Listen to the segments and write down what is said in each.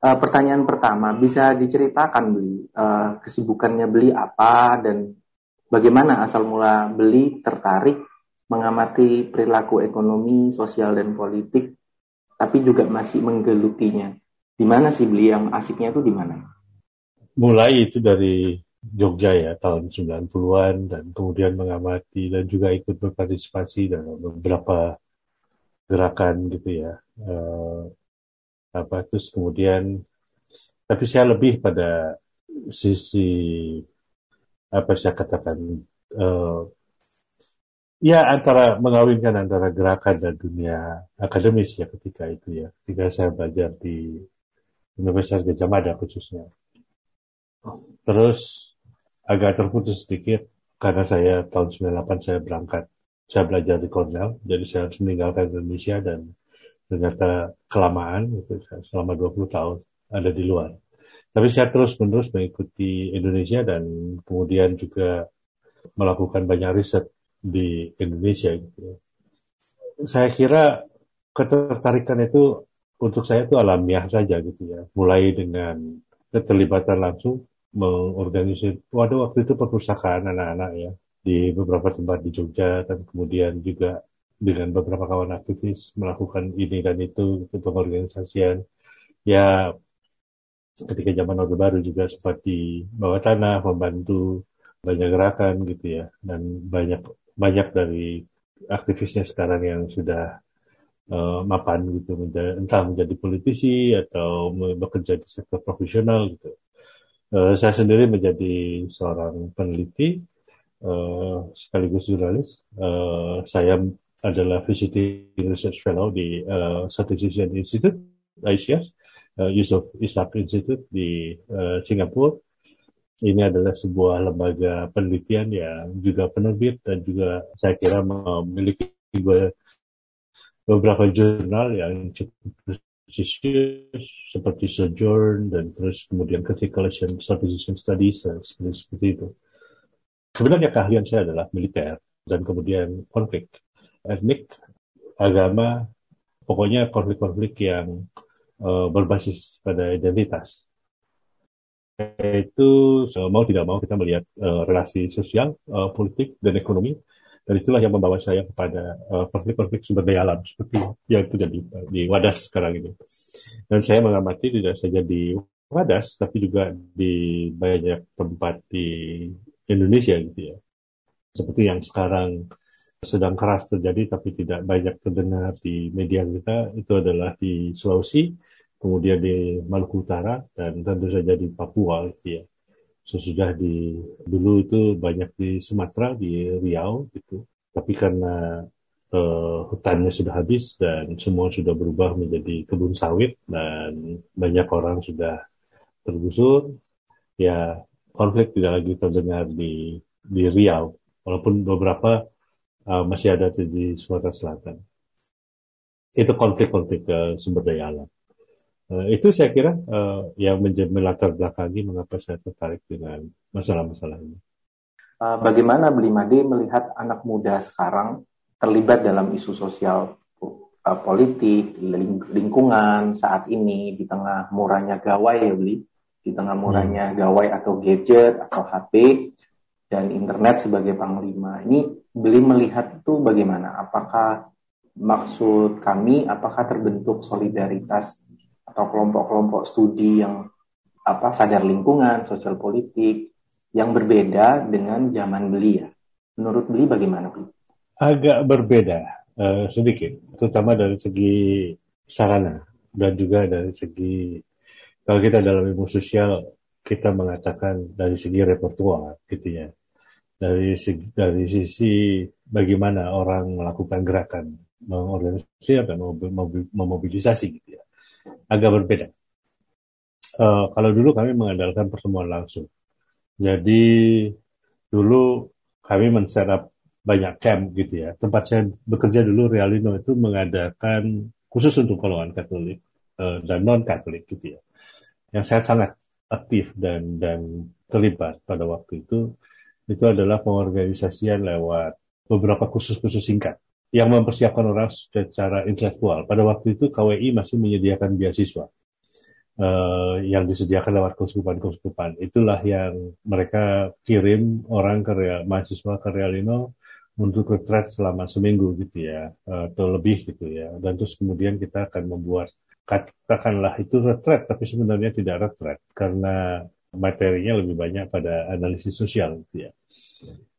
Uh, pertanyaan pertama, bisa diceritakan beli uh, kesibukannya beli apa dan bagaimana asal mula beli tertarik mengamati perilaku ekonomi, sosial dan politik, tapi juga masih menggelutinya. Di mana sih beli yang asiknya itu di mana? Mulai itu dari Jogja ya tahun 90-an dan kemudian mengamati dan juga ikut berpartisipasi dalam beberapa gerakan gitu ya. Uh, apa terus kemudian tapi saya lebih pada sisi apa saya katakan uh, ya antara mengawinkan antara gerakan dan dunia akademis ya ketika itu ya. Ketika saya belajar di Universitas Gajah Mada khususnya. Terus agak terputus sedikit karena saya tahun 98 saya berangkat. Saya belajar di Cornell jadi saya harus meninggalkan Indonesia dan ternyata kelamaan gitu selama 20 tahun ada di luar. Tapi saya terus-menerus mengikuti Indonesia dan kemudian juga melakukan banyak riset di Indonesia gitu. Saya kira ketertarikan itu untuk saya itu alamiah saja gitu ya. Mulai dengan keterlibatan langsung mengorganisir, waduh waktu itu perpustakaan anak-anak ya di beberapa tempat di Jogja dan kemudian juga dengan beberapa kawan aktivis melakukan ini dan itu untuk pengorganisasian. Ya ketika zaman Orde Baru juga seperti bawah tanah, membantu banyak gerakan gitu ya, dan banyak banyak dari aktivisnya sekarang yang sudah uh, mapan gitu, menjadi, entah menjadi politisi atau bekerja di sektor profesional gitu. Uh, saya sendiri menjadi seorang peneliti uh, sekaligus jurnalis. Uh, saya adalah visiting research fellow di uh, Southeast Asian Institute, ICS, uh, Yusuf Ishak Institute di uh, Singapura. Ini adalah sebuah lembaga penelitian yang juga penerbit dan juga saya kira memiliki beberapa jurnal yang cukup prestisius seperti Sojourn dan terus kemudian Critical Asian Southeast Studies seperti, seperti itu. Sebenarnya keahlian saya adalah militer dan kemudian konflik etnik, agama, pokoknya konflik-konflik yang uh, berbasis pada identitas. Itu mau tidak mau kita melihat uh, relasi sosial, uh, politik, dan ekonomi. Dan itulah yang membawa saya kepada konflik-konflik uh, sumber daya alam seperti yang terjadi di Wadas sekarang ini. Dan saya mengamati tidak saja di Wadas, tapi juga di banyak tempat di Indonesia gitu ya. Seperti yang sekarang sedang keras terjadi tapi tidak banyak terdengar di media kita itu adalah di Sulawesi, kemudian di Maluku Utara dan tentu saja di Papua gitu ya. Sesudah di dulu itu banyak di Sumatera, di Riau gitu. Tapi karena uh, hutannya sudah habis dan semua sudah berubah menjadi kebun sawit dan banyak orang sudah tergusur, ya konflik tidak lagi terdengar di di Riau. Walaupun beberapa uh, masih ada di Sumatera Selatan. Itu konflik-konflik uh, sumber daya alam. Uh, itu saya kira uh, yang menjadi melatar belakangi mengapa saya tertarik dengan masalah-masalah ini. Bagaimana Belimade melihat anak muda sekarang terlibat dalam isu sosial uh, politik, ling lingkungan saat ini di tengah murahnya gawai ya Beli, di tengah murahnya hmm. gawai atau gadget atau HP dan internet sebagai panglima. Ini beli melihat itu bagaimana? Apakah maksud kami apakah terbentuk solidaritas atau kelompok-kelompok studi yang apa sadar lingkungan, sosial politik yang berbeda dengan zaman beli ya? Menurut beli bagaimana? Agak berbeda uh, sedikit, terutama dari segi sarana dan juga dari segi kalau kita dalam ilmu sosial kita mengatakan dari segi repertoire gitu ya dari dari sisi bagaimana orang melakukan gerakan mengorganisasi dan memobilisasi gitu ya agak berbeda. Uh, kalau dulu kami mengandalkan pertemuan langsung. Jadi dulu kami men-setup banyak camp gitu ya. Tempat saya bekerja dulu Realino itu mengadakan khusus untuk golongan Katolik uh, dan non Katolik gitu ya. Yang saya sangat aktif dan dan terlibat pada waktu itu itu adalah pengorganisasian lewat beberapa kursus-kursus singkat yang mempersiapkan orang secara intelektual. Pada waktu itu KWI masih menyediakan beasiswa. uh, yang disediakan lewat keuskupan-keuskupan. Itulah yang mereka kirim orang ke Real, mahasiswa ke Realino untuk retret selama seminggu gitu ya, atau lebih gitu ya. Dan terus kemudian kita akan membuat, katakanlah itu retret, tapi sebenarnya tidak retret, karena materinya lebih banyak pada analisis sosial gitu ya.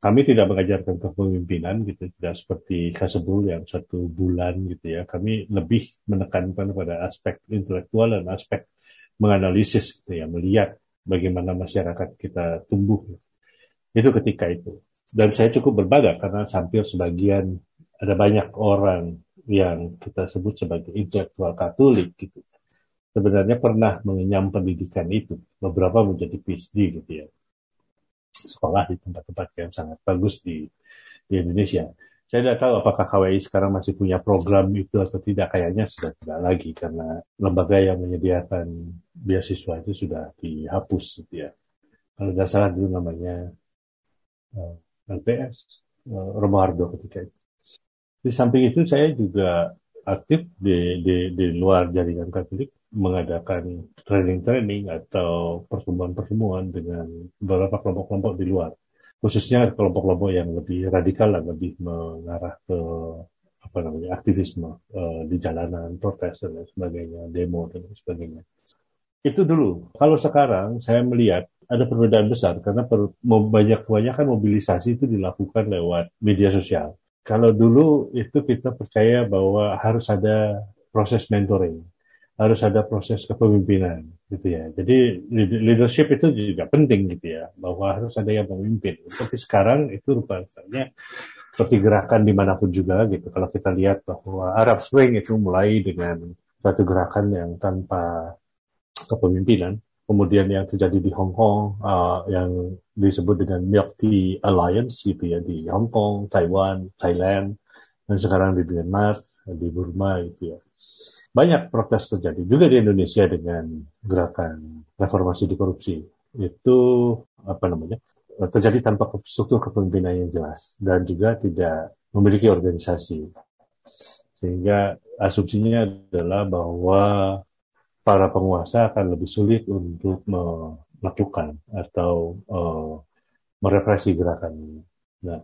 Kami tidak mengajarkan kepemimpinan gitu, tidak seperti Kasebul yang satu bulan gitu ya. Kami lebih menekankan pada aspek intelektual dan aspek menganalisis gitu ya, melihat bagaimana masyarakat kita tumbuh. Itu ketika itu. Dan saya cukup berbangga karena hampir sebagian ada banyak orang yang kita sebut sebagai intelektual Katolik gitu. Sebenarnya pernah mengenyam pendidikan itu. Beberapa menjadi PhD gitu ya sekolah di tempat-tempat yang sangat bagus di, di Indonesia. Saya tidak tahu apakah KWI sekarang masih punya program itu atau tidak. Kayaknya sudah tidak lagi karena lembaga yang menyediakan beasiswa itu sudah dihapus gitu ya. Kalau tidak salah dulu namanya uh, LPS, uh, ketika itu. Di samping itu saya juga aktif di, di, di luar jaringan Katolik mengadakan training-training atau pertemuan-pertemuan dengan beberapa kelompok-kelompok di luar. Khususnya kelompok-kelompok yang lebih radikal dan lebih mengarah ke apa namanya aktivisme uh, di jalanan, protes dan lain sebagainya, demo dan lain sebagainya. Itu dulu. Kalau sekarang saya melihat ada perbedaan besar karena per, banyak kebanyakan mobilisasi itu dilakukan lewat media sosial. Kalau dulu itu kita percaya bahwa harus ada proses mentoring harus ada proses kepemimpinan gitu ya. Jadi leadership itu juga penting gitu ya, bahwa harus ada yang memimpin. Tapi sekarang itu rupanya seperti gerakan di mana pun juga gitu. Kalau kita lihat bahwa Arab Spring itu mulai dengan satu gerakan yang tanpa kepemimpinan. Kemudian yang terjadi di Hong Kong uh, yang disebut dengan Milk Tea Alliance gitu ya di Hong Kong, Taiwan, Thailand, dan sekarang di Myanmar, di Burma gitu ya banyak protes terjadi juga di Indonesia dengan gerakan reformasi di korupsi itu apa namanya terjadi tanpa struktur kepemimpinan yang jelas dan juga tidak memiliki organisasi sehingga asumsinya adalah bahwa para penguasa akan lebih sulit untuk melakukan atau uh, merepresi gerakan ini. Nah,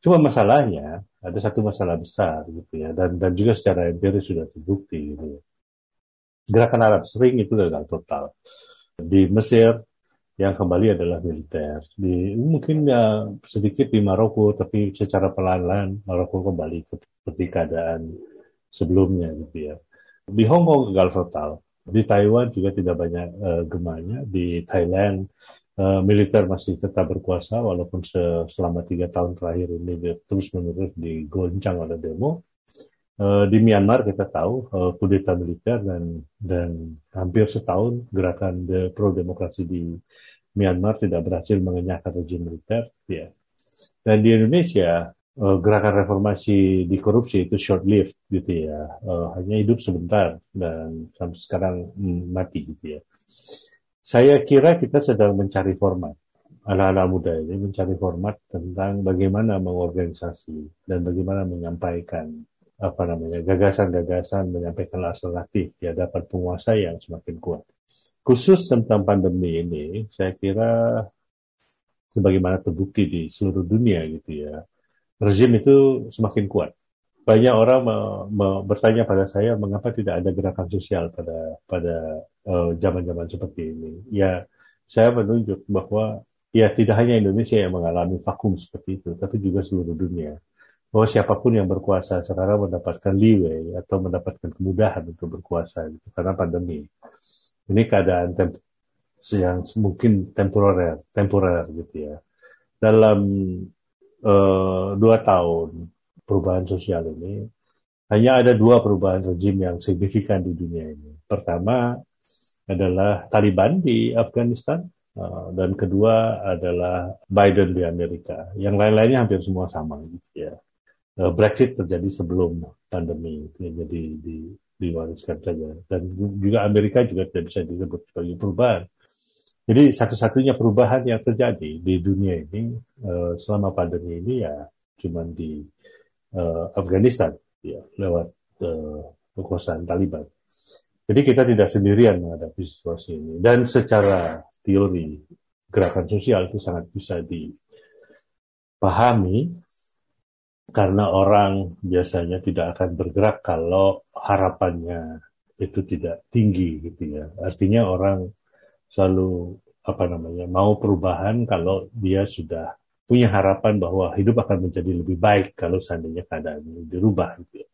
cuma masalahnya ada satu masalah besar gitu ya dan dan juga secara empiris sudah terbukti gitu ya. Gerakan Arab Spring itu gagal total. Di Mesir yang kembali adalah militer. Di mungkin ya sedikit di Maroko tapi secara pelan-pelan Maroko kembali ke seperti keadaan sebelumnya gitu ya. Di Hong Kong gagal total. Di Taiwan juga tidak banyak uh, gemanya. Di Thailand Eh, militer masih tetap berkuasa walaupun selama tiga tahun terakhir ini terus menerus digoncang oleh demo. Uh, di Myanmar kita tahu uh, kudeta militer dan dan hampir setahun gerakan pro demokrasi di Myanmar tidak berhasil mengenyahkan rejim militer. Ya. Dan di Indonesia gerakan reformasi di korupsi itu short lived gitu ya, hanya hidup sebentar dan sampai sekarang mm, mati gitu ya saya kira kita sedang mencari format. Anak-anak muda ini mencari format tentang bagaimana mengorganisasi dan bagaimana menyampaikan apa namanya gagasan-gagasan menyampaikan alternatif di hadapan penguasa yang semakin kuat. Khusus tentang pandemi ini, saya kira sebagaimana terbukti di seluruh dunia gitu ya, rezim itu semakin kuat banyak orang me, me, bertanya pada saya mengapa tidak ada gerakan sosial pada pada eh, zaman-zaman uh, seperti ini. Ya, saya menunjuk bahwa ya tidak hanya Indonesia yang mengalami vakum seperti itu, tapi juga seluruh dunia. Bahwa siapa pun yang berkuasa sekarang mendapatkan leeway atau mendapatkan kemudahan untuk berkuasa gitu, karena pandemi. Ini keadaan temp yang mungkin temporer, temporer gitu ya. Dalam uh, dua tahun perubahan sosial ini, hanya ada dua perubahan rejim yang signifikan di dunia ini. Pertama adalah Taliban di Afghanistan, uh, dan kedua adalah Biden di Amerika. Yang lain-lainnya hampir semua sama. Gitu ya. Uh, Brexit terjadi sebelum pandemi, jadi di, diwariskan saja. Dan juga Amerika juga tidak bisa disebut sebagai perubahan. Jadi satu-satunya perubahan yang terjadi di dunia ini uh, selama pandemi ini ya cuma di uh, Afghanistan ya lewat uh, kekuasaan Taliban. Jadi kita tidak sendirian menghadapi situasi ini. Dan secara teori gerakan sosial itu sangat bisa dipahami karena orang biasanya tidak akan bergerak kalau harapannya itu tidak tinggi gitu ya. Artinya orang selalu apa namanya mau perubahan kalau dia sudah punya harapan bahwa hidup akan menjadi lebih baik kalau seandainya keadaan ini dirubah gitu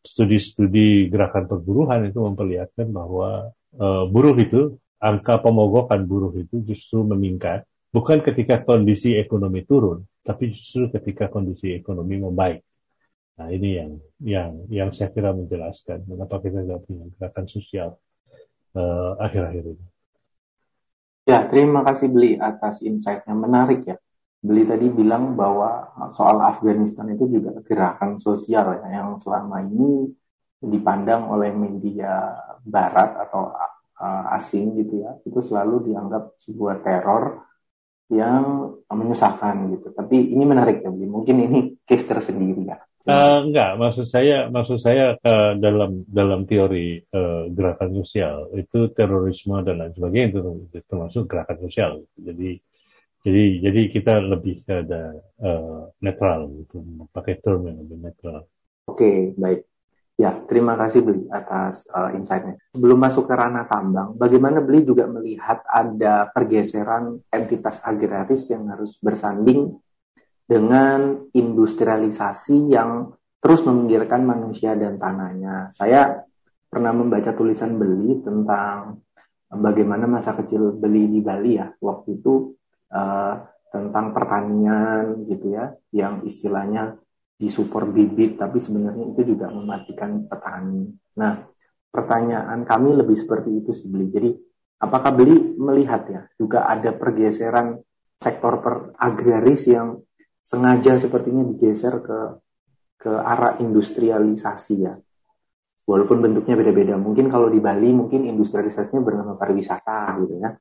studi-studi gerakan perburuhan itu memperlihatkan bahwa uh, buruh itu angka pemogokan buruh itu justru meningkat bukan ketika kondisi ekonomi turun, tapi justru ketika kondisi ekonomi membaik. Nah ini yang yang yang saya kira menjelaskan mengapa kita tidak punya gerakan sosial uh, akhir-akhir ini. Ya, terima kasih Beli atas insight-nya menarik ya. Beli tadi bilang bahwa soal Afghanistan itu juga gerakan sosial ya, yang selama ini dipandang oleh media barat atau uh, asing gitu ya, itu selalu dianggap sebuah teror yang menyusahkan gitu. Tapi ini menarik ya. Mungkin ini case tersendiri ya. Uh, enggak, maksud saya maksud saya uh, dalam dalam teori uh, gerakan sosial itu terorisme dan lain sebagainya itu termasuk gerakan sosial. Jadi jadi jadi kita lebih ada uh, netral gitu, pakai term yang lebih netral. Oke, baik. Ya, terima kasih Beli atas uh, insight-nya. Sebelum masuk ke ranah tambang, bagaimana Beli juga melihat ada pergeseran entitas agraris yang harus bersanding dengan industrialisasi yang terus meminggirkan manusia dan tanahnya. Saya pernah membaca tulisan Beli tentang bagaimana masa kecil Beli di Bali ya. Waktu itu uh, tentang pertanian gitu ya, yang istilahnya disupport bibit, tapi sebenarnya itu juga mematikan petani. Nah, pertanyaan kami lebih seperti itu sih beli. Jadi, apakah beli melihat ya juga ada pergeseran sektor per agraris yang sengaja sepertinya digeser ke ke arah industrialisasi ya. Walaupun bentuknya beda-beda. Mungkin kalau di Bali mungkin industrialisasinya bernama pariwisata gitu ya.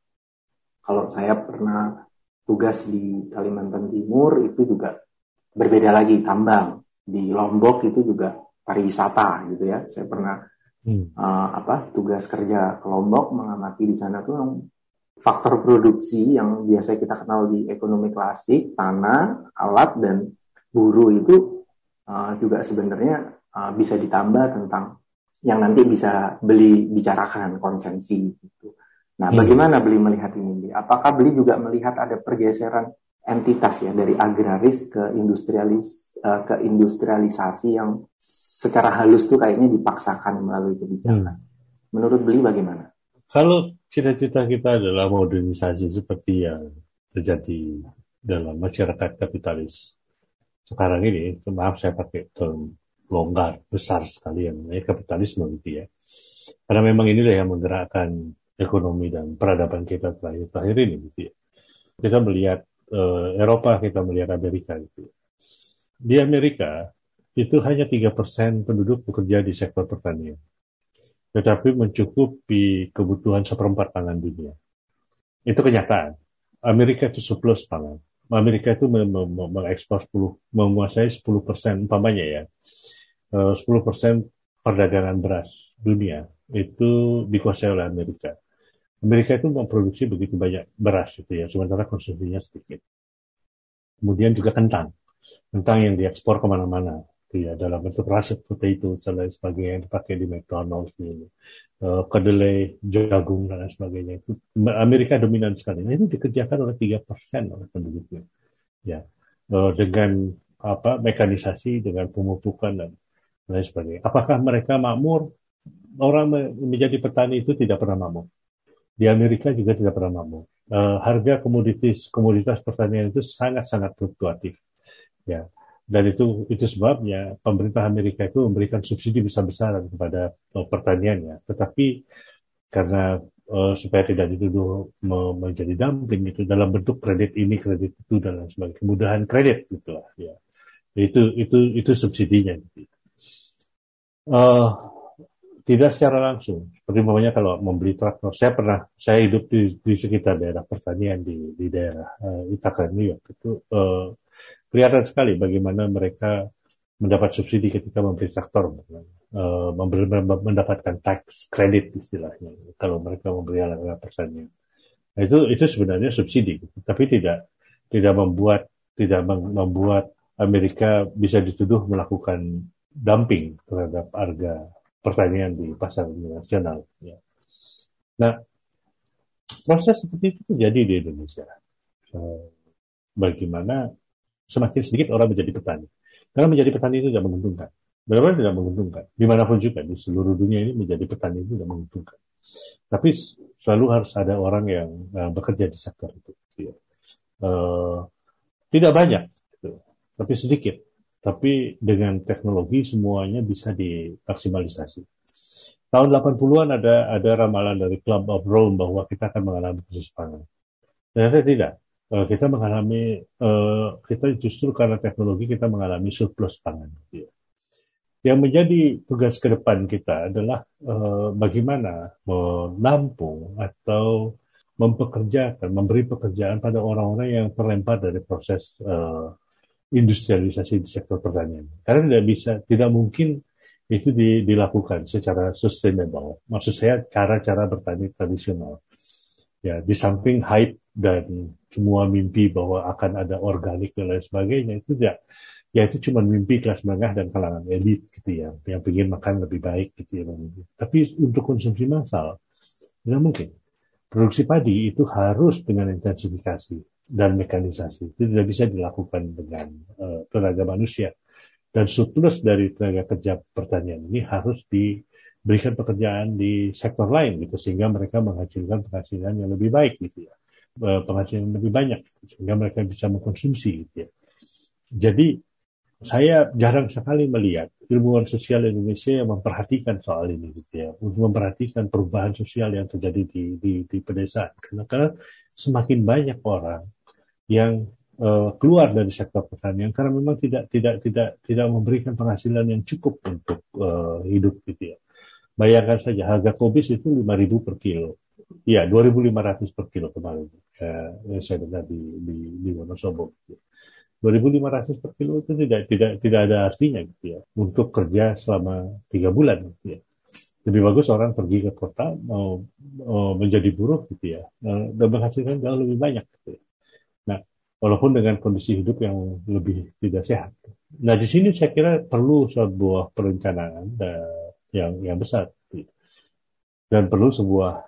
Kalau saya pernah tugas di Kalimantan Timur itu juga berbeda lagi tambang. Di Lombok itu juga pariwisata gitu ya. Saya pernah hmm. uh, apa tugas kerja ke Lombok mengamati di sana tuh yang faktor produksi yang biasa kita kenal di ekonomi klasik tanah alat dan buruh itu uh, juga sebenarnya uh, bisa ditambah tentang yang nanti bisa beli bicarakan konsensi gitu Nah, hmm. bagaimana beli melihat ini? Apakah beli juga melihat ada pergeseran entitas ya dari agraris ke industrialis uh, ke industrialisasi yang secara halus tuh kayaknya dipaksakan melalui kebijakan. Hmm. Menurut beli bagaimana? Kalau cita-cita kita adalah modernisasi seperti yang terjadi dalam masyarakat kapitalis sekarang ini, maaf saya pakai term longgar besar sekali yang namanya kapitalisme gitu ya. Karena memang inilah yang menggerakkan ekonomi dan peradaban kita terakhir-terakhir ini gitu ya. Kita melihat uh, Eropa, kita melihat Amerika gitu. Ya. Di Amerika itu hanya tiga persen penduduk bekerja di sektor pertanian. Tetapi mencukupi kebutuhan seperempat pangan dunia. Itu kenyataan. Amerika itu surplus pangan. Amerika itu mengekspor 10, menguasai 10 persen, umpamanya ya, 10 eh, persen perdagangan beras dunia itu dikuasai oleh Amerika. Amerika itu memproduksi begitu banyak beras itu ya, sementara konsumsinya sedikit. Kemudian juga kentang, kentang yang diekspor ke mana-mana, itu ya dalam bentuk russet potato dan lain sebagainya yang dipakai di McDonald's uh, kedelai, jagung dan lain sebagainya itu Amerika dominan sekali. Nah itu dikerjakan oleh tiga persen oleh penduduknya, ya uh, dengan apa mekanisasi, dengan pemupukan dan lain sebagainya. Apakah mereka makmur? Orang menjadi petani itu tidak pernah makmur di Amerika juga tidak pernah mampu. Uh, harga komoditas komoditas pertanian itu sangat-sangat fluktuatif. Ya. Dan itu itu sebabnya pemerintah Amerika itu memberikan subsidi besar-besaran kepada uh, pertaniannya. Tetapi karena uh, supaya tidak dituduh menjadi dumping itu dalam bentuk kredit ini kredit itu dan lain sebagainya kemudahan kredit gitulah ya itu itu itu subsidinya gitu. Uh, tidak secara langsung. Seperti namanya kalau membeli traktor. Saya pernah, saya hidup di, di sekitar daerah pertanian di, di daerah uh, Ithaca, New York. Itu uh, kelihatan sekali bagaimana mereka mendapat subsidi ketika memberi traktor, uh, memberi, mendapatkan tax credit istilahnya, kalau mereka memberi alat-alat pertanian. Nah, itu itu sebenarnya subsidi, tapi tidak tidak membuat tidak membuat Amerika bisa dituduh melakukan dumping terhadap harga pertanian di pasar internasional. Ya. Nah, proses seperti itu terjadi di Indonesia. Uh, bagaimana semakin sedikit orang menjadi petani karena menjadi petani itu tidak menguntungkan. Benar-benar tidak menguntungkan. Di mana pun juga di seluruh dunia ini menjadi petani itu tidak menguntungkan. Tapi selalu harus ada orang yang uh, bekerja di sektor itu. Ya. Uh, tidak banyak, gitu. tapi sedikit. Tapi dengan teknologi semuanya bisa dimaksimalisasi. Tahun 80-an ada ada ramalan dari Club of Rome bahwa kita akan mengalami krisis pangan. Ternyata tidak. Eh, kita mengalami uh, kita justru karena teknologi kita mengalami surplus pangan. Gitu. Yang menjadi tugas ke depan kita adalah uh, bagaimana menampung atau mempekerjakan, memberi pekerjaan pada orang-orang yang terlempar dari proses industrialisasi di sektor pertanian. Karena tidak bisa, tidak mungkin itu di, dilakukan secara sustainable. Maksud saya cara-cara bertani tradisional. Ya, di samping hype dan semua mimpi bahwa akan ada organik dan lain sebagainya itu tidak ya itu cuma mimpi kelas menengah dan kalangan elit gitu ya yang ingin makan lebih baik gitu ya tapi untuk konsumsi massal tidak mungkin produksi padi itu harus dengan intensifikasi dan mekanisasi itu tidak bisa dilakukan dengan uh, tenaga manusia dan surplus dari tenaga kerja pertanian ini harus diberikan pekerjaan di sektor lain gitu sehingga mereka menghasilkan penghasilan yang lebih baik gitu ya Eh, penghasilan lebih banyak sehingga mereka bisa mengkonsumsi gitu ya. Jadi saya jarang sekali melihat ilmuwan sosial Indonesia yang memperhatikan soal ini gitu ya, untuk memperhatikan perubahan sosial yang terjadi di di, di pedesaan. Karena semakin banyak orang yang uh, keluar dari sektor pertanian karena memang tidak tidak tidak tidak memberikan penghasilan yang cukup untuk uh, hidup gitu ya. Bayangkan saja harga kobis itu 5.000 per kilo. Iya, 2.500 per kilo kemarin eh, saya dengar di, di, di Wonosobo. Gitu. 2.500 per kilo itu tidak tidak tidak ada artinya gitu ya untuk kerja selama tiga bulan gitu ya. Lebih bagus orang pergi ke kota mau, mau menjadi buruh gitu ya dan menghasilkan jauh lebih banyak gitu ya. Walaupun dengan kondisi hidup yang lebih tidak sehat. Nah, di sini saya kira perlu sebuah perencanaan dan yang yang besar dan perlu sebuah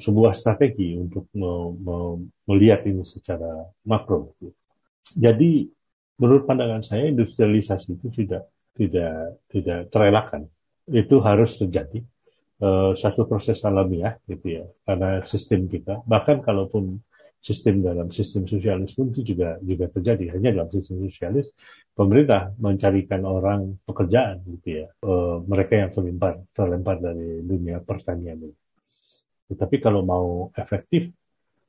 sebuah strategi untuk melihat ini secara makro. Jadi menurut pandangan saya industrialisasi itu tidak tidak tidak terelakkan. Itu harus terjadi uh, satu proses alamiah gitu ya karena sistem kita bahkan kalaupun sistem dalam sistem sosialis pun itu juga juga terjadi. Hanya dalam sistem sosialis pemerintah mencarikan orang pekerjaan gitu ya. Uh, mereka yang terlempar terlempar dari dunia pertanian ini. Tetapi kalau mau efektif,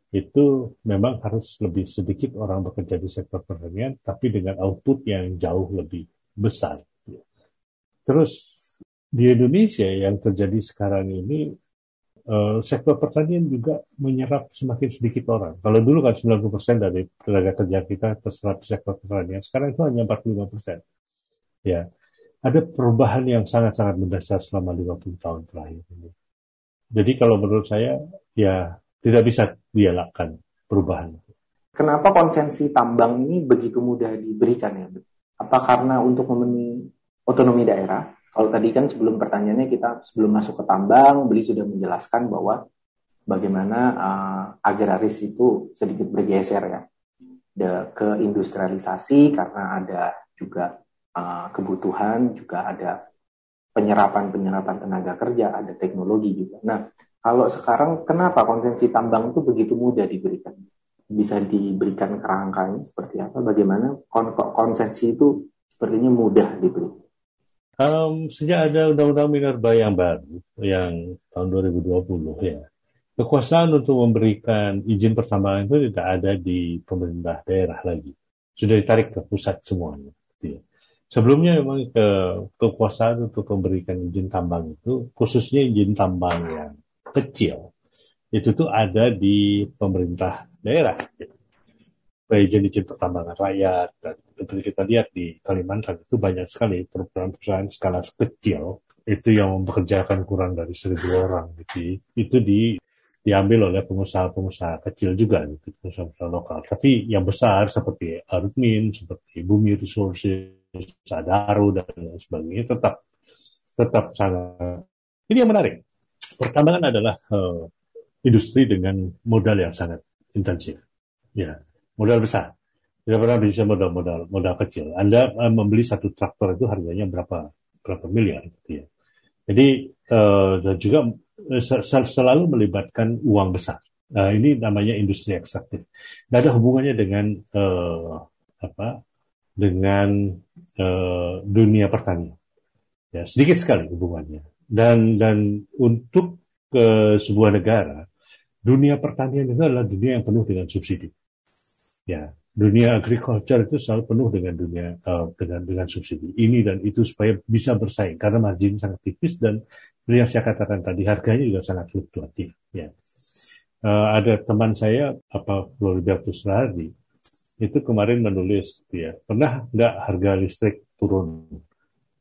itu memang harus lebih sedikit orang bekerja di sektor pertanian, tapi dengan output yang jauh lebih besar. Terus di Indonesia yang terjadi sekarang ini, eh, sektor pertanian juga menyerap semakin sedikit orang. Kalau dulu kan 90% dari tenaga kerja kita terserap sektor pertanian, sekarang itu hanya 45%. Ya, ada perubahan yang sangat-sangat mendasar selama 50 tahun terakhir ini. Jadi kalau menurut saya ya tidak bisa dielakkan perubahan. Kenapa konsensi tambang ini begitu mudah diberikan ya? Apa karena untuk memenuhi otonomi daerah? Kalau tadi kan sebelum pertanyaannya kita sebelum masuk ke tambang, beli sudah menjelaskan bahwa bagaimana uh, agraris itu sedikit bergeser ya De, ke industrialisasi karena ada juga uh, kebutuhan, juga ada penyerapan-penyerapan tenaga kerja, ada teknologi juga. Nah, kalau sekarang kenapa konsensi tambang itu begitu mudah diberikan? Bisa diberikan kerangkanya seperti apa? Bagaimana kon konsensi itu sepertinya mudah diberikan? Um, sejak ada Undang-Undang Minerba yang baru, yang tahun 2020 ya, kekuasaan untuk memberikan izin pertambangan itu tidak ada di pemerintah daerah lagi. Sudah ditarik ke pusat semuanya. Gitu ya. Sebelumnya memang ke kekuasaan untuk memberikan izin tambang itu, khususnya izin tambang yang kecil, itu tuh ada di pemerintah daerah. Izin-izin pertambangan rakyat. Dan seperti kita lihat di Kalimantan itu banyak sekali perusahaan-perusahaan skala kecil itu yang mempekerjakan kurang dari seribu orang gitu. Itu di diambil oleh pengusaha-pengusaha kecil juga gitu pengusaha-pengusaha lokal. Tapi yang besar seperti Arutmin seperti Bumi Resources Sadaro dan lain sebagainya tetap tetap sangat ini yang menarik. Pertambangan adalah uh, industri dengan modal yang sangat intensif. Ya modal besar tidak pernah bisa modal-modal modal kecil Anda uh, membeli satu traktor itu harganya berapa berapa miliar gitu ya jadi uh, dan juga uh, sel selalu melibatkan uang besar. Uh, ini namanya industri ekstraktif. Tidak ada hubungannya dengan uh, apa? Dengan uh, dunia pertanian. Ya, sedikit sekali hubungannya. Dan dan untuk ke sebuah negara, dunia pertanian itu adalah dunia yang penuh dengan subsidi. Ya, dunia agriculture itu selalu penuh dengan dunia uh, dengan dengan subsidi. Ini dan itu supaya bisa bersaing karena margin sangat tipis dan yang saya katakan tadi harganya juga sangat fluktuatif ya. Uh, ada teman saya apa Floribertus Rahardi itu kemarin menulis ya pernah nggak harga listrik turun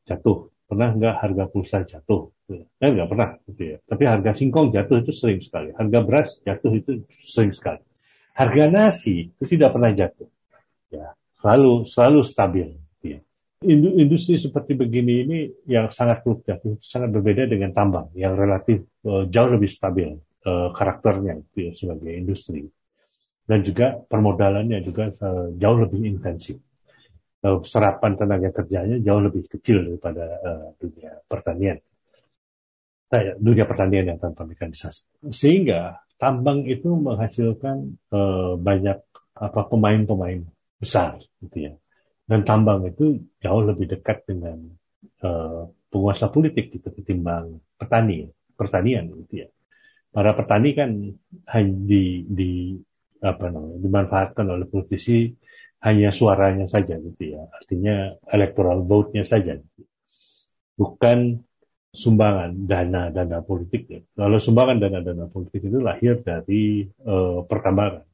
jatuh? Pernah nggak harga pulsa jatuh? Ya. eh nggak pernah gitu ya. Tapi harga singkong jatuh itu sering sekali. Harga beras jatuh itu sering sekali harga nasi itu tidak pernah jatuh. Ya, selalu selalu stabil. Ya. Industri seperti begini ini yang sangat fluktuatif, sangat berbeda dengan tambang yang relatif uh, jauh lebih stabil uh, karakternya itu ya, sebagai industri. Dan juga permodalannya juga uh, jauh lebih intensif. Serapan tenaga kerjanya jauh lebih kecil daripada uh, dunia pertanian. Nah, dunia pertanian yang tanpa mekanisasi. Sehingga tambang itu menghasilkan uh, banyak apa pemain-pemain besar gitu ya. Dan tambang itu jauh lebih dekat dengan uh, penguasa politik gitu ketimbang petani, pertanian gitu ya. Para petani kan hanya di, di apa namanya dimanfaatkan oleh politisi hanya suaranya saja gitu ya. Artinya electoral vote-nya saja. Bukan sumbangan dana-dana politik ya. Kalau sumbangan dana-dana politik itu lahir dari uh, pertambangan.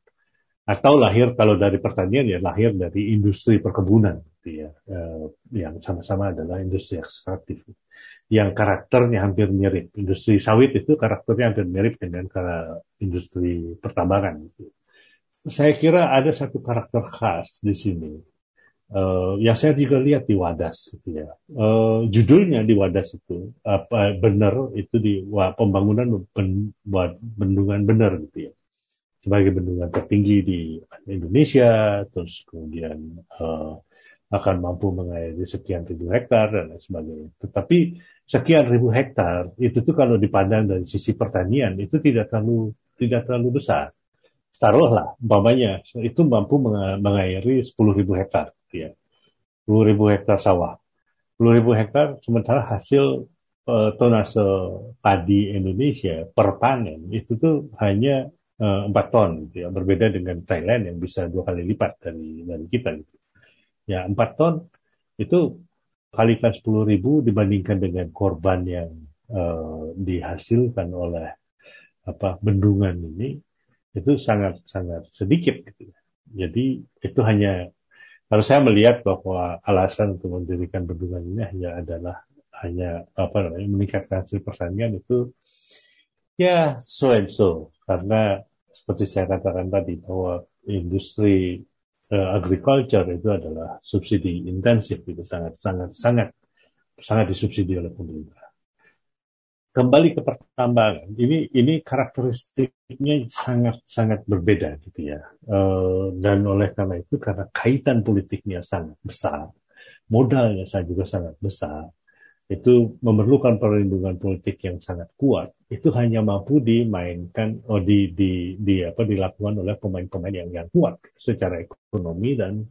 Atau lahir kalau dari pertanian ya lahir dari industri perkebunan gitu ya. Uh, yang sama-sama adalah industri ekstraktif yang karakternya hampir mirip. Industri sawit itu karakternya hampir mirip dengan industri pertambangan gitu. saya kira ada satu karakter khas di sini uh, yang saya juga lihat di Wadas gitu ya. Uh, judulnya di Wadas itu apa benar itu di wah, pembangunan ben, buat bendungan benar gitu ya. Sebagai bendungan tertinggi di Indonesia, terus kemudian uh, akan mampu mengairi sekian ribu hektar dan lain sebagainya. Tetapi sekian ribu hektar itu tuh kalau dipandang dari sisi pertanian itu tidak terlalu tidak terlalu besar. Taruhlah, umpamanya itu mampu mengairi 10 ribu hektar ya. 10 ribu hektar sawah. 10 ribu hektar sementara hasil uh, tonase padi Indonesia per panen itu tuh hanya eh, 4 ton gitu ya. Berbeda dengan Thailand yang bisa dua kali lipat dari dari kita gitu. Ya 4 ton itu kalikan 10 ribu dibandingkan dengan korban yang uh, dihasilkan oleh apa bendungan ini itu sangat sangat sedikit gitu. Jadi itu hanya kalau saya melihat bahwa alasan untuk mendirikan bendungan ini hanya adalah hanya apa namanya meningkatkan hasil pertanian itu ya so and so. Karena seperti saya katakan tadi bahwa industri uh, agriculture itu adalah subsidi intensif itu sangat sangat sangat sangat disubsidi oleh pemerintah kembali ke pertambangan. Ini ini karakteristiknya sangat sangat berbeda gitu ya. Uh, dan oleh karena itu karena kaitan politiknya sangat besar modalnya saya juga sangat besar itu memerlukan perlindungan politik yang sangat kuat. Itu hanya mampu dimainkan oh di di di apa dilakukan oleh pemain-pemain yang yang kuat secara ekonomi dan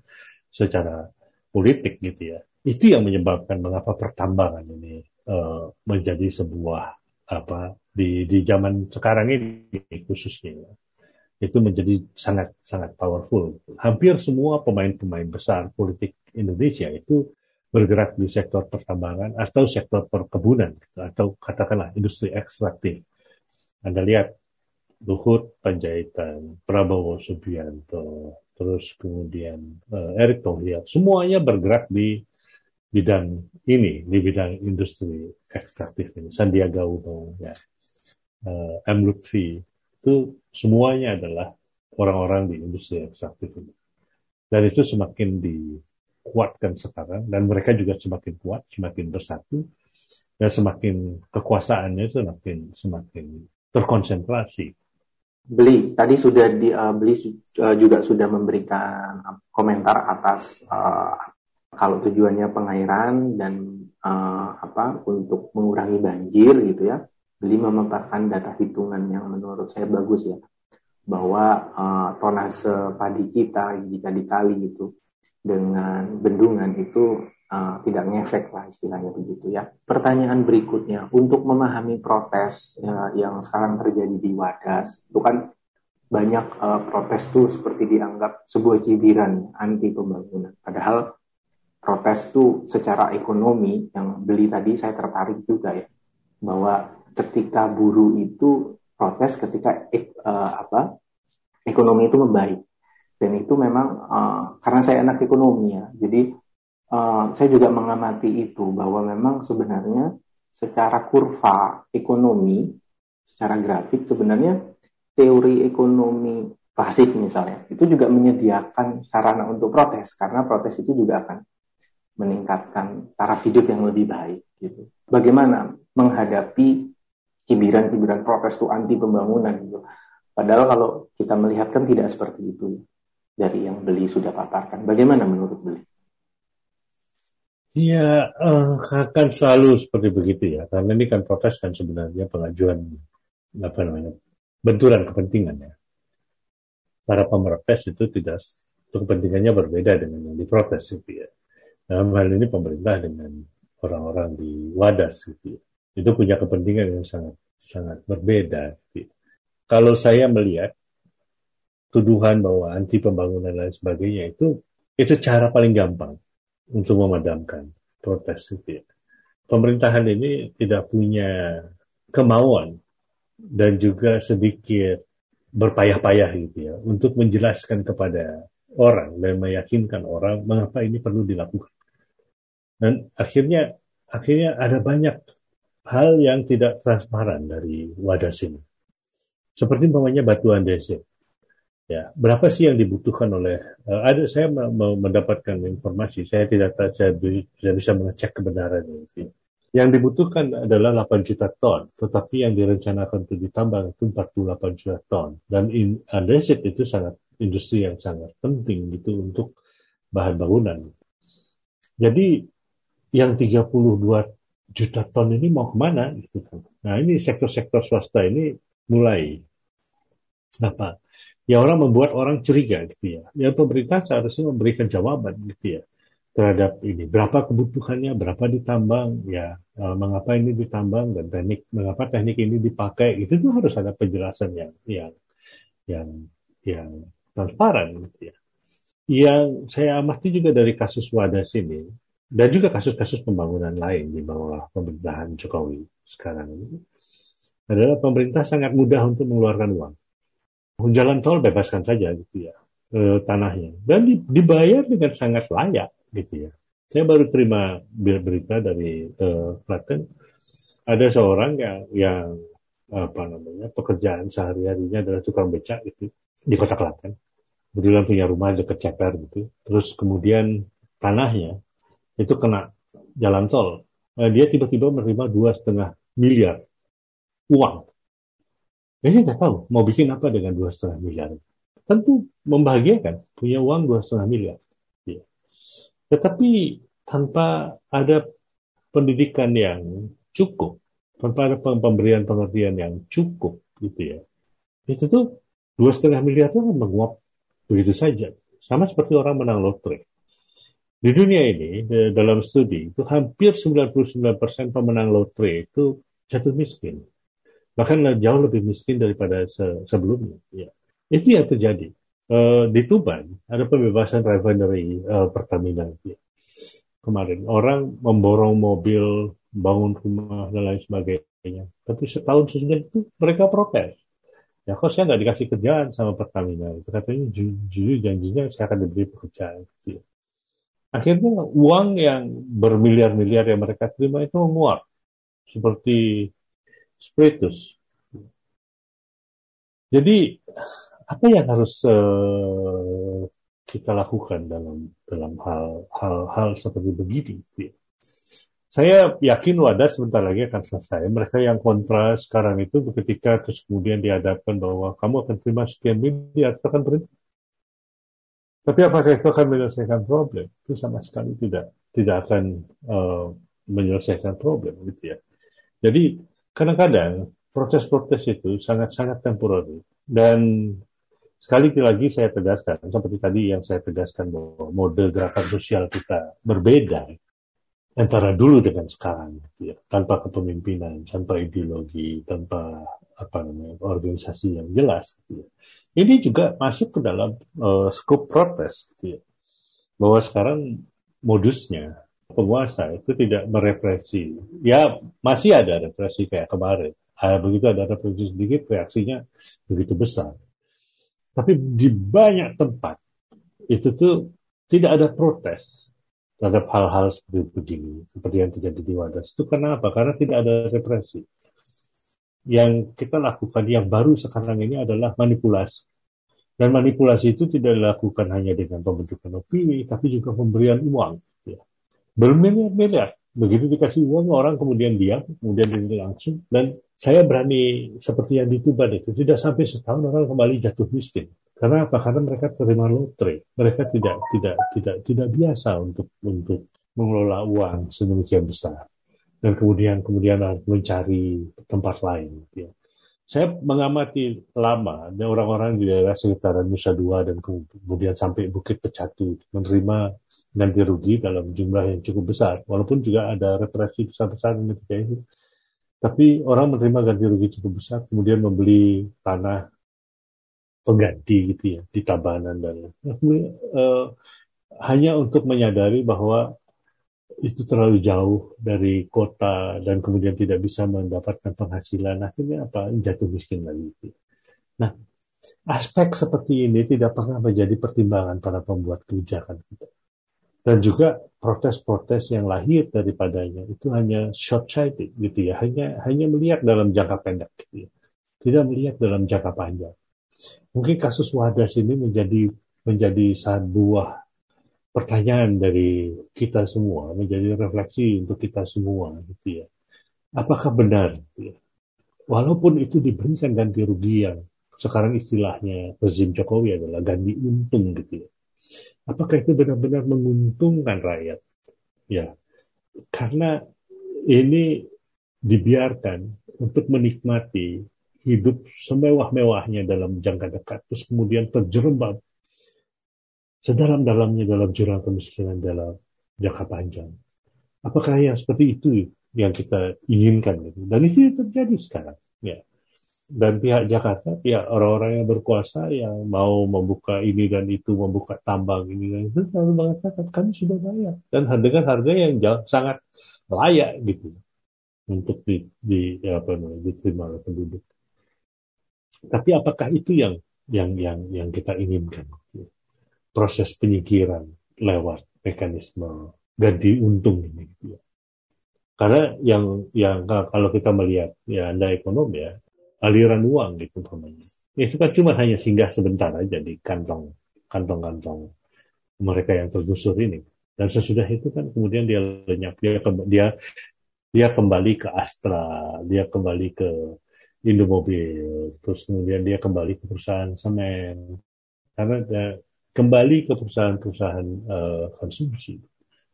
secara politik gitu ya. Itu yang menyebabkan mengapa pertambangan ini uh, menjadi sebuah apa di di zaman sekarang ini khususnya itu menjadi sangat sangat powerful. Hampir semua pemain-pemain besar politik Indonesia itu bergerak di sektor pertambangan atau sektor perkebunan atau katakanlah industri ekstraktif. Anda lihat Luhut Panjaitan, Prabowo Subianto, terus kemudian uh, Erick Thohir, semuanya bergerak di bidang ini, di bidang industri ekstraktif ini. Sandiaga Uno, ya, uh, M. Lutfi, itu semuanya adalah orang-orang di industri ekstraktif ini. Dan itu semakin dikuatkan sekarang, dan mereka juga semakin kuat, semakin bersatu, dan semakin kekuasaannya semakin semakin terkonsentrasi. Beli tadi sudah di uh, Beli uh, juga sudah memberikan komentar atas uh, kalau tujuannya pengairan dan uh, apa untuk mengurangi banjir gitu ya. Beli memaparkan data hitungan yang menurut saya bagus ya bahwa uh, tonase padi kita jika dikali gitu dengan bendungan itu uh, tidak ngefek lah istilahnya begitu ya. Pertanyaan berikutnya untuk memahami protes ya, yang sekarang terjadi di Wadas itu kan banyak uh, protes tuh seperti dianggap sebuah cibiran anti pembangunan. Padahal protes tuh secara ekonomi yang beli tadi saya tertarik juga ya. Bahwa ketika buruh itu protes ketika uh, apa ekonomi itu membaik. Dan itu memang uh, karena saya anak ekonomi ya. Jadi uh, saya juga mengamati itu bahwa memang sebenarnya secara kurva ekonomi secara grafik sebenarnya teori ekonomi klasik misalnya itu juga menyediakan sarana untuk protes. Karena protes itu juga akan meningkatkan taraf hidup yang lebih baik gitu. Bagaimana menghadapi cibiran-cibiran protes itu anti pembangunan gitu. Padahal kalau kita melihat kan tidak seperti itu dari yang beli sudah paparkan. Bagaimana menurut beli? Iya, uh, akan selalu seperti begitu ya. Karena ini kan protes kan sebenarnya pengajuan apa namanya benturan kepentingan ya. Para pemertes itu tidak kepentingannya berbeda dengan yang diprotes gitu ya dalam hal ini pemerintah dengan orang-orang di Wadas gitu ya. Itu punya kepentingan yang sangat sangat berbeda. Gitu. Kalau saya melihat tuduhan bahwa anti pembangunan dan sebagainya itu itu cara paling gampang untuk memadamkan protes itu ya. Pemerintahan ini tidak punya kemauan dan juga sedikit berpayah-payah gitu ya untuk menjelaskan kepada orang dan meyakinkan orang mengapa ini perlu dilakukan. Dan akhirnya akhirnya ada banyak hal yang tidak transparan dari wadah sini. Seperti umpamanya batu andesit. Ya, berapa sih yang dibutuhkan oleh uh, ada saya mendapatkan informasi, saya tidak saya, saya bisa mengecek kebenaran ini. Yang dibutuhkan adalah 8 juta ton, tetapi yang direncanakan untuk ditambang itu 48 juta ton. Dan in, andesit itu sangat industri yang sangat penting gitu untuk bahan bangunan. Jadi yang 32 juta ton ini mau ke mana gitu kan. Nah ini sektor-sektor swasta ini mulai apa? Ya orang membuat orang curiga gitu ya. Ya pemerintah seharusnya memberikan jawaban gitu ya terhadap ini. Berapa kebutuhannya, berapa ditambang, ya eh, mengapa ini ditambang dan teknik mengapa teknik ini dipakai itu tuh harus ada penjelasan yang yang yang yang transparan gitu ya. Yang saya amati juga dari kasus Wadas ini, dan juga kasus-kasus pembangunan lain di bawah pemerintahan Jokowi sekarang ini adalah pemerintah sangat mudah untuk mengeluarkan uang. Jalan tol bebaskan saja gitu ya e, tanahnya dan dibayar dengan sangat layak gitu ya. Saya baru terima berita dari e, Klaten ada seorang yang yang apa namanya pekerjaan sehari-harinya adalah tukang becak gitu di kota Klaten. Kebetulan punya rumah dekat Ceper gitu. Terus kemudian tanahnya itu kena jalan tol. Nah, dia tiba-tiba menerima dua setengah miliar uang. Ini nggak tahu mau bikin apa dengan dua setengah miliar. Tentu membahagiakan punya uang dua setengah miliar. Ya. Tetapi tanpa ada pendidikan yang cukup, tanpa ada pemberian pengertian yang cukup, gitu ya. Itu tuh dua setengah miliar itu menguap begitu saja. Sama seperti orang menang lotre. Di dunia ini, dalam studi, itu hampir 99% pemenang lotre itu jatuh miskin. Bahkan jauh lebih miskin daripada se sebelumnya. Ya. Itu yang terjadi. Uh, di Tuban, ada pembebasan refinery uh, Pertamina. Ya. Kemarin, orang memborong mobil, bangun rumah, dan lain sebagainya. Tapi setahun sesudah itu, mereka protes. Ya kok saya nggak dikasih kerjaan sama Pertamina? Katanya jujur janjinya saya akan diberi pekerjaan. Gitu. Akhirnya uang yang bermiliar-miliar yang mereka terima itu menguap. Seperti spiritus. Jadi apa yang harus uh, kita lakukan dalam dalam hal hal hal seperti begini? Saya yakin wadah sebentar lagi akan selesai. Mereka yang kontra sekarang itu ketika terus kemudian dihadapkan bahwa kamu akan terima sekian miliar, akan berhenti. Tapi apakah itu akan menyelesaikan problem? Itu sama sekali tidak tidak akan uh, menyelesaikan problem gitu ya. Jadi kadang-kadang protes-protes itu sangat-sangat temporary dan sekali lagi saya tegaskan seperti tadi yang saya tegaskan bahwa mode gerakan sosial kita berbeda antara dulu dengan sekarang gitu ya tanpa kepemimpinan tanpa ideologi tanpa apa namanya organisasi yang jelas gitu ya. ini juga masuk ke dalam uh, skop protes gitu ya bahwa sekarang modusnya penguasa itu tidak merepresi ya masih ada represi kayak kemarin ah, begitu ada represi sedikit reaksinya begitu besar tapi di banyak tempat itu tuh tidak ada protes terhadap hal-hal seperti begini, seperti yang terjadi di Wadas. Itu karena apa? Karena tidak ada represi. Yang kita lakukan, yang baru sekarang ini adalah manipulasi. Dan manipulasi itu tidak dilakukan hanya dengan pembentukan opini, tapi juga pemberian uang. Ya. Bermiliar-miliar. Begitu dikasih uang, orang kemudian diam, kemudian dinilai langsung. Dan saya berani, seperti yang di Tuban itu, tidak sampai setahun orang kembali jatuh miskin. Karena apa? Karena mereka terima lotre. Mereka tidak tidak tidak tidak biasa untuk untuk mengelola uang sedemikian besar. Dan kemudian kemudian mencari tempat lain. Ya. Saya mengamati lama ada orang-orang di daerah sekitaran Nusa Dua dan kemudian sampai Bukit Pecatu menerima ganti rugi dalam jumlah yang cukup besar. Walaupun juga ada represi besar-besaran ketika itu. Tapi orang menerima ganti rugi cukup besar, kemudian membeli tanah pengganti gitu ya di Tabanan dan uh, hanya untuk menyadari bahwa itu terlalu jauh dari kota dan kemudian tidak bisa mendapatkan penghasilan. Akhirnya apa? Jatuh miskin lagi. Nah aspek seperti ini tidak pernah menjadi pertimbangan para pembuat kebijakan kita. Dan juga protes-protes yang lahir daripadanya itu hanya short sighted gitu ya. Hanya hanya melihat dalam jangka pendek gitu ya. Tidak melihat dalam jangka panjang. Mungkin kasus Wadas ini menjadi menjadi sebuah pertanyaan dari kita semua, menjadi refleksi untuk kita semua, gitu ya. Apakah benar? Gitu ya? Walaupun itu diberikan ganti rugi yang sekarang istilahnya rezim Jokowi adalah ganti untung, gitu ya. Apakah itu benar-benar menguntungkan rakyat? Ya, karena ini dibiarkan untuk menikmati hidup semewah-mewahnya dalam jangka dekat, terus kemudian terjerembab sedalam-dalamnya dalam jurang kemiskinan dalam jangka panjang. Apakah yang seperti itu yang kita inginkan? Gitu? Dan itu terjadi sekarang. Ya. Dan pihak Jakarta, pihak orang-orang yang berkuasa yang mau membuka ini dan itu, membuka tambang ini dan itu, selalu mengatakan kami sudah bayar. Dan dengan harga yang sangat layak gitu untuk di, di apa namanya, diterima oleh penduduk. Tapi apakah itu yang yang yang yang kita inginkan? Proses penyingkiran lewat mekanisme ganti untung ini. Gitu ya. Karena yang yang kalau kita melihat ya anda ekonom ya aliran uang gitu umpamanya. Itu kan cuma hanya singgah sebentar aja di kantong kantong-kantong mereka yang tergusur ini. Dan sesudah itu kan kemudian dia lenyap, dia dia dia kembali ke Astra, dia kembali ke Indomobil, terus kemudian dia kembali ke perusahaan semen, karena dia kembali ke perusahaan-perusahaan uh, konsumsi.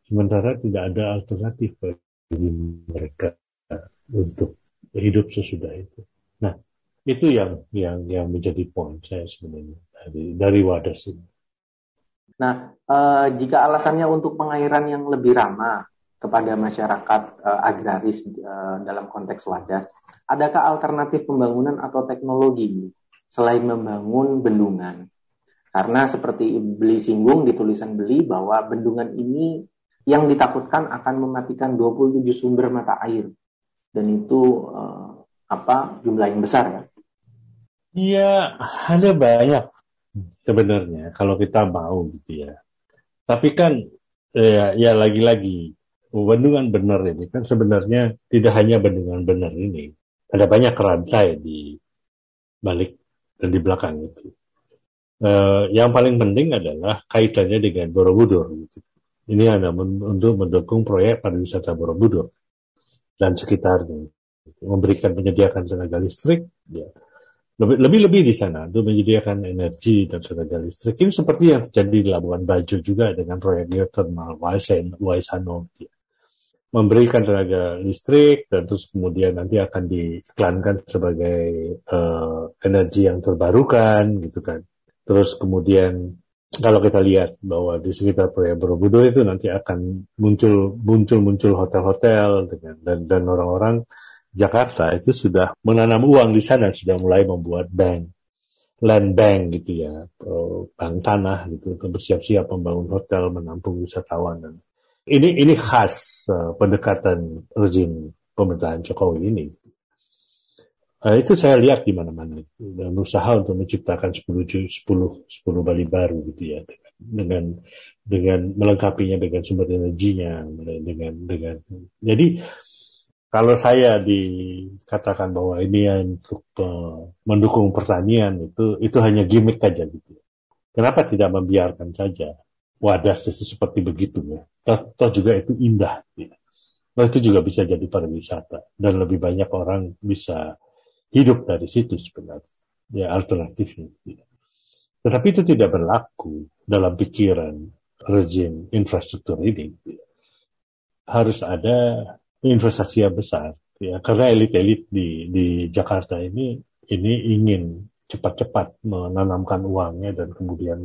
Sementara tidak ada alternatif bagi mereka untuk hidup sesudah itu. Nah, itu yang yang yang menjadi poin saya sebenarnya dari, dari Wadas ini. Nah, uh, jika alasannya untuk pengairan yang lebih ramah kepada masyarakat uh, agraris uh, dalam konteks Wadas, adakah alternatif pembangunan atau teknologi selain membangun bendungan? Karena seperti beli singgung di tulisan beli bahwa bendungan ini yang ditakutkan akan mematikan 27 sumber mata air dan itu uh, apa jumlah yang besar ya. Iya, ada banyak sebenarnya kalau kita mau gitu ya. Tapi kan ya, ya lagi-lagi bendungan benar ini kan sebenarnya tidak hanya bendungan benar ini. Ada banyak rantai di balik dan di belakang itu. Uh, yang paling penting adalah kaitannya dengan Borobudur. Gitu. Ini ada untuk mendukung proyek pariwisata Borobudur dan sekitarnya. Memberikan menyediakan tenaga listrik, ya, lebih-lebih di sana untuk menyediakan energi dan tenaga listrik. Ini seperti yang terjadi di Labuan Bajo juga dengan proyek geothermal Waisano. Memberikan tenaga listrik dan terus kemudian nanti akan diiklankan sebagai uh, energi yang terbarukan gitu kan. Terus kemudian kalau kita lihat bahwa di sekitar proyek Borobudur itu nanti akan muncul muncul muncul hotel-hotel dengan dan dan orang-orang Jakarta itu sudah menanam uang di sana, sudah mulai membuat bank, land bank gitu ya, eh, bank tanah gitu, untuk bersiap-siap membangun hotel, menampung wisatawan. Dan ini ini khas uh, pendekatan rezim pemerintahan Jokowi ini. Uh, itu saya lihat di mana-mana dan berusaha untuk menciptakan 10 10 10 Bali baru gitu ya dengan dengan melengkapinya dengan sumber energinya dengan dengan jadi kalau saya dikatakan bahwa ini untuk uh, mendukung pertanian itu itu hanya gimmick saja gitu. Kenapa tidak membiarkan saja wadah seperti begitu ya? Toh, toh juga itu indah. Ya. Toh itu juga bisa jadi pariwisata dan lebih banyak orang bisa hidup dari situ sebenarnya. Ya alternatifnya. Ya. Tetapi itu tidak berlaku dalam pikiran rezim infrastruktur ini. Harus ada investasi yang besar ya karena elit-elit di di Jakarta ini ini ingin cepat-cepat menanamkan uangnya dan kemudian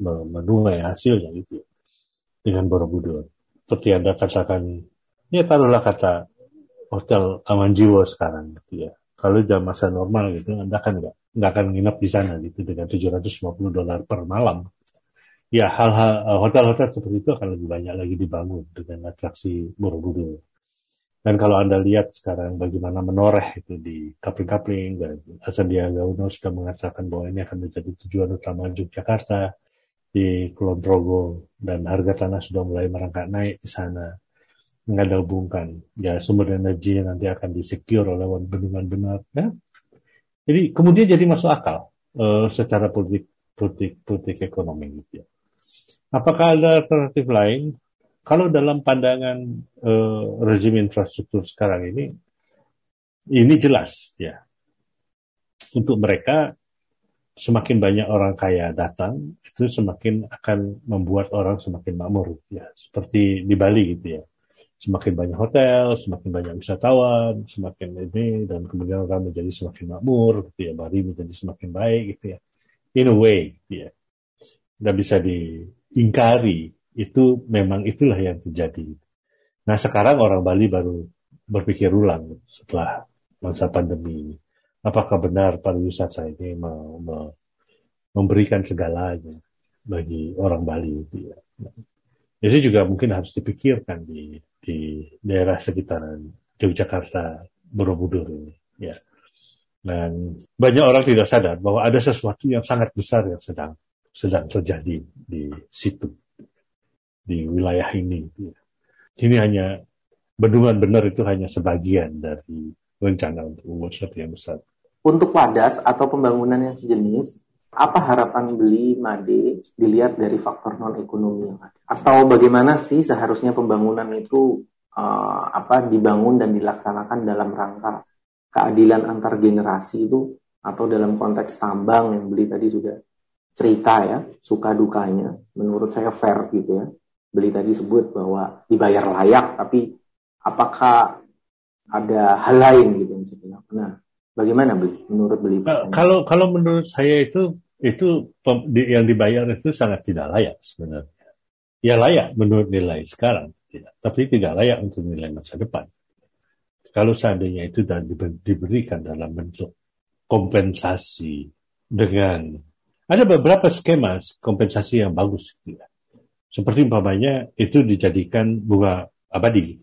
menuai hasilnya gitu dengan Borobudur. Seperti Anda katakan, ya taruhlah kata hotel Aman Jiwo sekarang gitu ya. Kalau jam masa normal gitu, Anda kan nggak nggak akan nginep di sana gitu dengan 750 dolar per malam. Ya hal-hal hotel-hotel seperti itu akan lebih banyak lagi dibangun dengan atraksi Borobudur. Dan kalau Anda lihat sekarang bagaimana menoreh itu di kapling-kapling, dan Sandiaga Uno sudah mengatakan bahwa ini akan menjadi tujuan utama Yogyakarta di Kulon Progo, dan harga tanah sudah mulai merangkak naik di sana. Mengadalbungkan, ya sumber energi nanti akan disecure oleh bendungan benar. Ya. Jadi kemudian jadi masuk akal uh, secara politik, politik, politik ekonomi gitu ya. Apakah ada alternatif lain? kalau dalam pandangan uh, rezim infrastruktur sekarang ini, ini jelas ya. Untuk mereka semakin banyak orang kaya datang, itu semakin akan membuat orang semakin makmur ya. Seperti di Bali gitu ya. Semakin banyak hotel, semakin banyak wisatawan, semakin ini dan kemudian orang menjadi semakin makmur gitu ya. Bali menjadi semakin baik gitu ya. In a way gitu ya. Dan bisa diingkari itu memang itulah yang terjadi. Nah sekarang orang Bali baru berpikir ulang setelah masa pandemi ini. Apakah benar pariwisata ini mau, memberikan segalanya bagi orang Bali itu ya. Itu juga mungkin harus dipikirkan di, di daerah sekitaran Yogyakarta, Borobudur ini. Ya. Dan banyak orang tidak sadar bahwa ada sesuatu yang sangat besar yang sedang sedang terjadi di situ di wilayah ini. Ini hanya bendungan benar itu hanya sebagian dari rencana untuk sesuatu yang besar. Untuk wadas atau pembangunan yang sejenis, apa harapan beli Made dilihat dari faktor non ekonomi yang ada? Atau bagaimana sih seharusnya pembangunan itu uh, apa dibangun dan dilaksanakan dalam rangka keadilan antar generasi itu atau dalam konteks tambang yang beli tadi sudah cerita ya suka dukanya menurut saya fair gitu ya beli tadi sebut bahwa dibayar layak, tapi apakah ada hal lain gitu misalnya. Nah, bagaimana menurut beli? Kalau kalau menurut saya itu itu yang dibayar itu sangat tidak layak sebenarnya. Ya layak menurut nilai sekarang, tidak. tapi tidak layak untuk nilai masa depan. Kalau seandainya itu dan diberikan dalam bentuk kompensasi dengan ada beberapa skema kompensasi yang bagus, tidak seperti umpamanya itu dijadikan bunga abadi,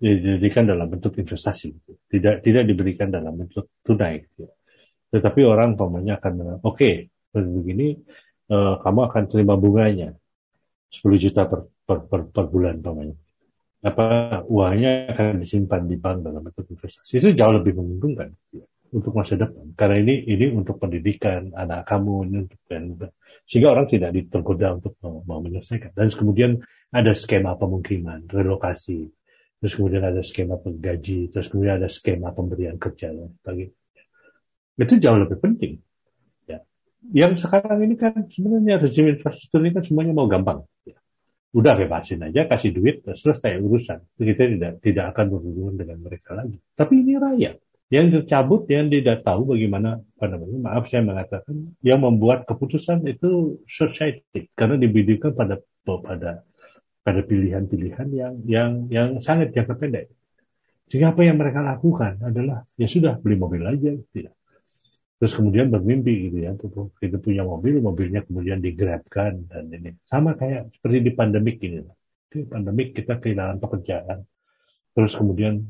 dijadikan dalam bentuk investasi, tidak tidak diberikan dalam bentuk tunai. Tetapi orang pamannya akan oke, okay, begini uh, kamu akan terima bunganya 10 juta per, per, per, per bulan pamannya. Apa uangnya akan disimpan di bank dalam bentuk investasi itu jauh lebih menguntungkan untuk masa depan. Karena ini ini untuk pendidikan anak kamu ini untuk sehingga orang tidak tergoda untuk mau, mau menyelesaikan. Dan kemudian ada skema pemukiman, relokasi, terus kemudian ada skema penggaji, terus kemudian ada skema pemberian kerja dan sebagainya. Itu jauh lebih penting. Ya. Yang sekarang ini kan sebenarnya rezim infrastruktur ini kan semuanya mau gampang. Ya. Udah bebasin aja, kasih duit, selesai urusan. Kita tidak tidak akan berhubungan dengan mereka lagi. Tapi ini rakyat yang tercabut yang tidak tahu bagaimana apa namanya maaf saya mengatakan yang membuat keputusan itu society karena dibidikan pada pada pada pilihan-pilihan yang yang yang sangat jangka pendek. Sehingga apa yang mereka lakukan adalah ya sudah beli mobil aja tidak. Terus kemudian bermimpi gitu ya kita punya mobil mobilnya kemudian digrabkan dan ini. Sama kayak seperti di pandemik ini. Di pandemik kita kehilangan pekerjaan. Terus kemudian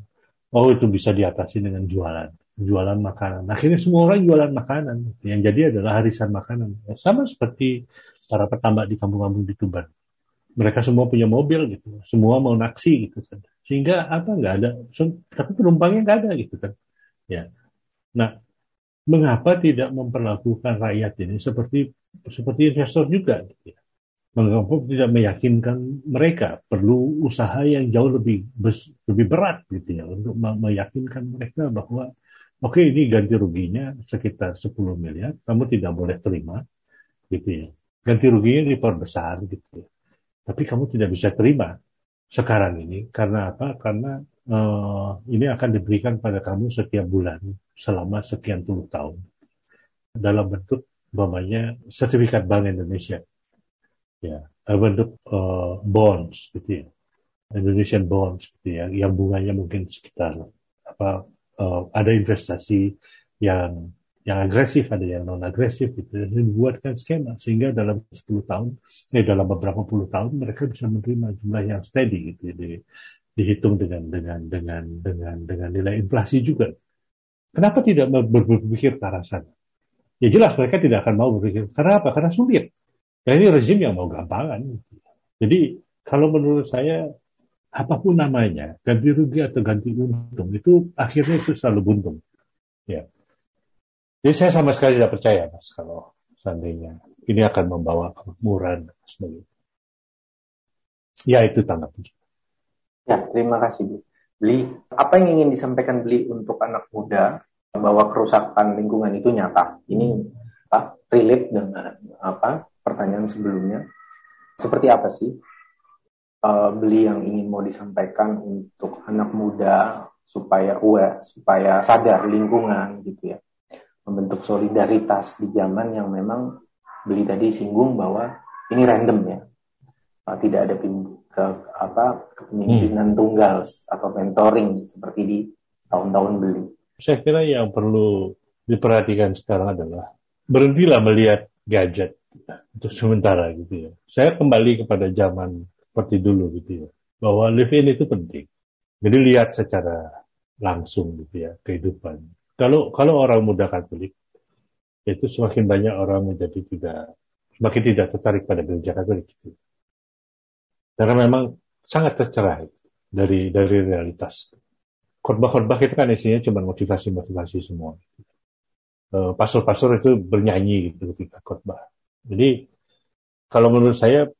oh itu bisa diatasi dengan jualan. Jualan makanan. Akhirnya semua orang jualan makanan. Yang jadi adalah harisan makanan. Sama seperti para petambak di kampung-kampung di Tuban mereka semua punya mobil gitu semua mau naksi gitu kan. Sehingga apa nggak ada tapi penumpangnya nggak ada gitu kan. Ya. Nah mengapa tidak memperlakukan rakyat ini seperti seperti investor juga gitu ya? mengapa tidak meyakinkan mereka perlu usaha yang jauh lebih lebih berat gitu ya untuk meyakinkan mereka bahwa oke okay, ini ganti ruginya sekitar 10 miliar kamu tidak boleh terima gitu ya. Ganti ruginya diperbesar gitu ya tapi kamu tidak bisa terima sekarang ini karena apa? Karena uh, ini akan diberikan pada kamu setiap bulan selama sekian puluh tahun dalam bentuk umpamanya sertifikat Bank Indonesia. Ya bentuk uh, bonds gitu ya. Indonesian bonds gitu ya yang bunganya mungkin sekitar apa uh, ada investasi yang yang agresif ada yang non agresif gitu. Dan dibuatkan skema sehingga dalam 10 tahun eh dalam beberapa puluh tahun mereka bisa menerima jumlah yang steady gitu. Di, dihitung dengan dengan dengan dengan dengan nilai inflasi juga. Kenapa tidak berpikir ke arah sana? Ya jelas mereka tidak akan mau berpikir. Karena apa? Karena sulit. Ya ini rezim yang mau gampangan. Jadi kalau menurut saya apa pun namanya, ganti rugi atau ganti untung itu akhirnya itu selalu buntung. Ya. Jadi saya sama sekali tidak percaya mas kalau seandainya ini akan membawa kemakmuran sebagainya. Ya itu tanggapan. Ya terima kasih Beli. Apa yang ingin disampaikan Beli untuk anak muda bahwa kerusakan lingkungan itu nyata? Ini apa relate dengan apa pertanyaan sebelumnya, seperti apa sih uh, beli yang ingin mau disampaikan untuk anak muda supaya aware, supaya sadar lingkungan gitu ya, membentuk solidaritas di zaman yang memang beli tadi singgung bahwa ini random ya, uh, tidak ada ke apa kepemimpinan hmm. tunggal atau mentoring seperti di tahun-tahun beli. Saya kira yang perlu diperhatikan sekarang adalah berhentilah melihat gadget untuk sementara gitu ya. Saya kembali kepada zaman seperti dulu gitu ya, bahwa live in itu penting. Jadi lihat secara langsung gitu ya kehidupan. Kalau kalau orang muda Katolik itu semakin banyak orang menjadi tidak semakin tidak tertarik pada gereja Katolik gitu. Karena memang sangat tercerai dari dari realitas. Khotbah-khotbah itu kan isinya cuma motivasi-motivasi semua. Eh, pastor-pastor itu bernyanyi gitu ketika khotbah jadi kalau menurut saya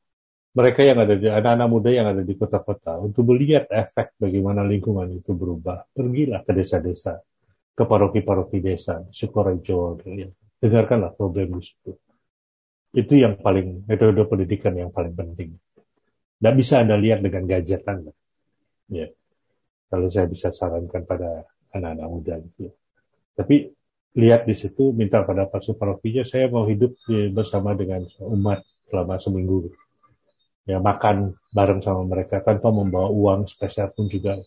mereka yang ada di anak-anak muda yang ada di kota-kota untuk melihat efek bagaimana lingkungan itu berubah, pergilah ke desa-desa, ke paroki-paroki desa, Sukorejo, ya. dengarkanlah problem di situ. Itu yang paling metode pendidikan yang paling penting. Tidak bisa anda lihat dengan gadget anda. Ya, kalau saya bisa sarankan pada anak-anak muda gitu. Tapi lihat di situ minta pada Pak Suparovinya saya mau hidup bersama dengan umat selama seminggu ya makan bareng sama mereka tanpa membawa uang spesial pun juga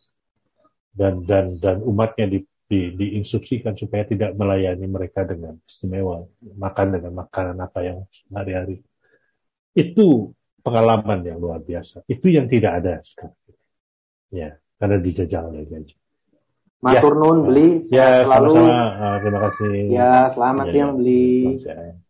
dan dan dan umatnya di, di, diinstruksikan supaya tidak melayani mereka dengan istimewa makan dengan makanan apa yang hari-hari itu pengalaman yang luar biasa itu yang tidak ada sekarang ya karena dijajah oleh gaji Matur Ya. nuwun beli Ya, selalu. sama-sama. Ah, terima kasih. Ya, selamat Ya, siang beli. selamat siang.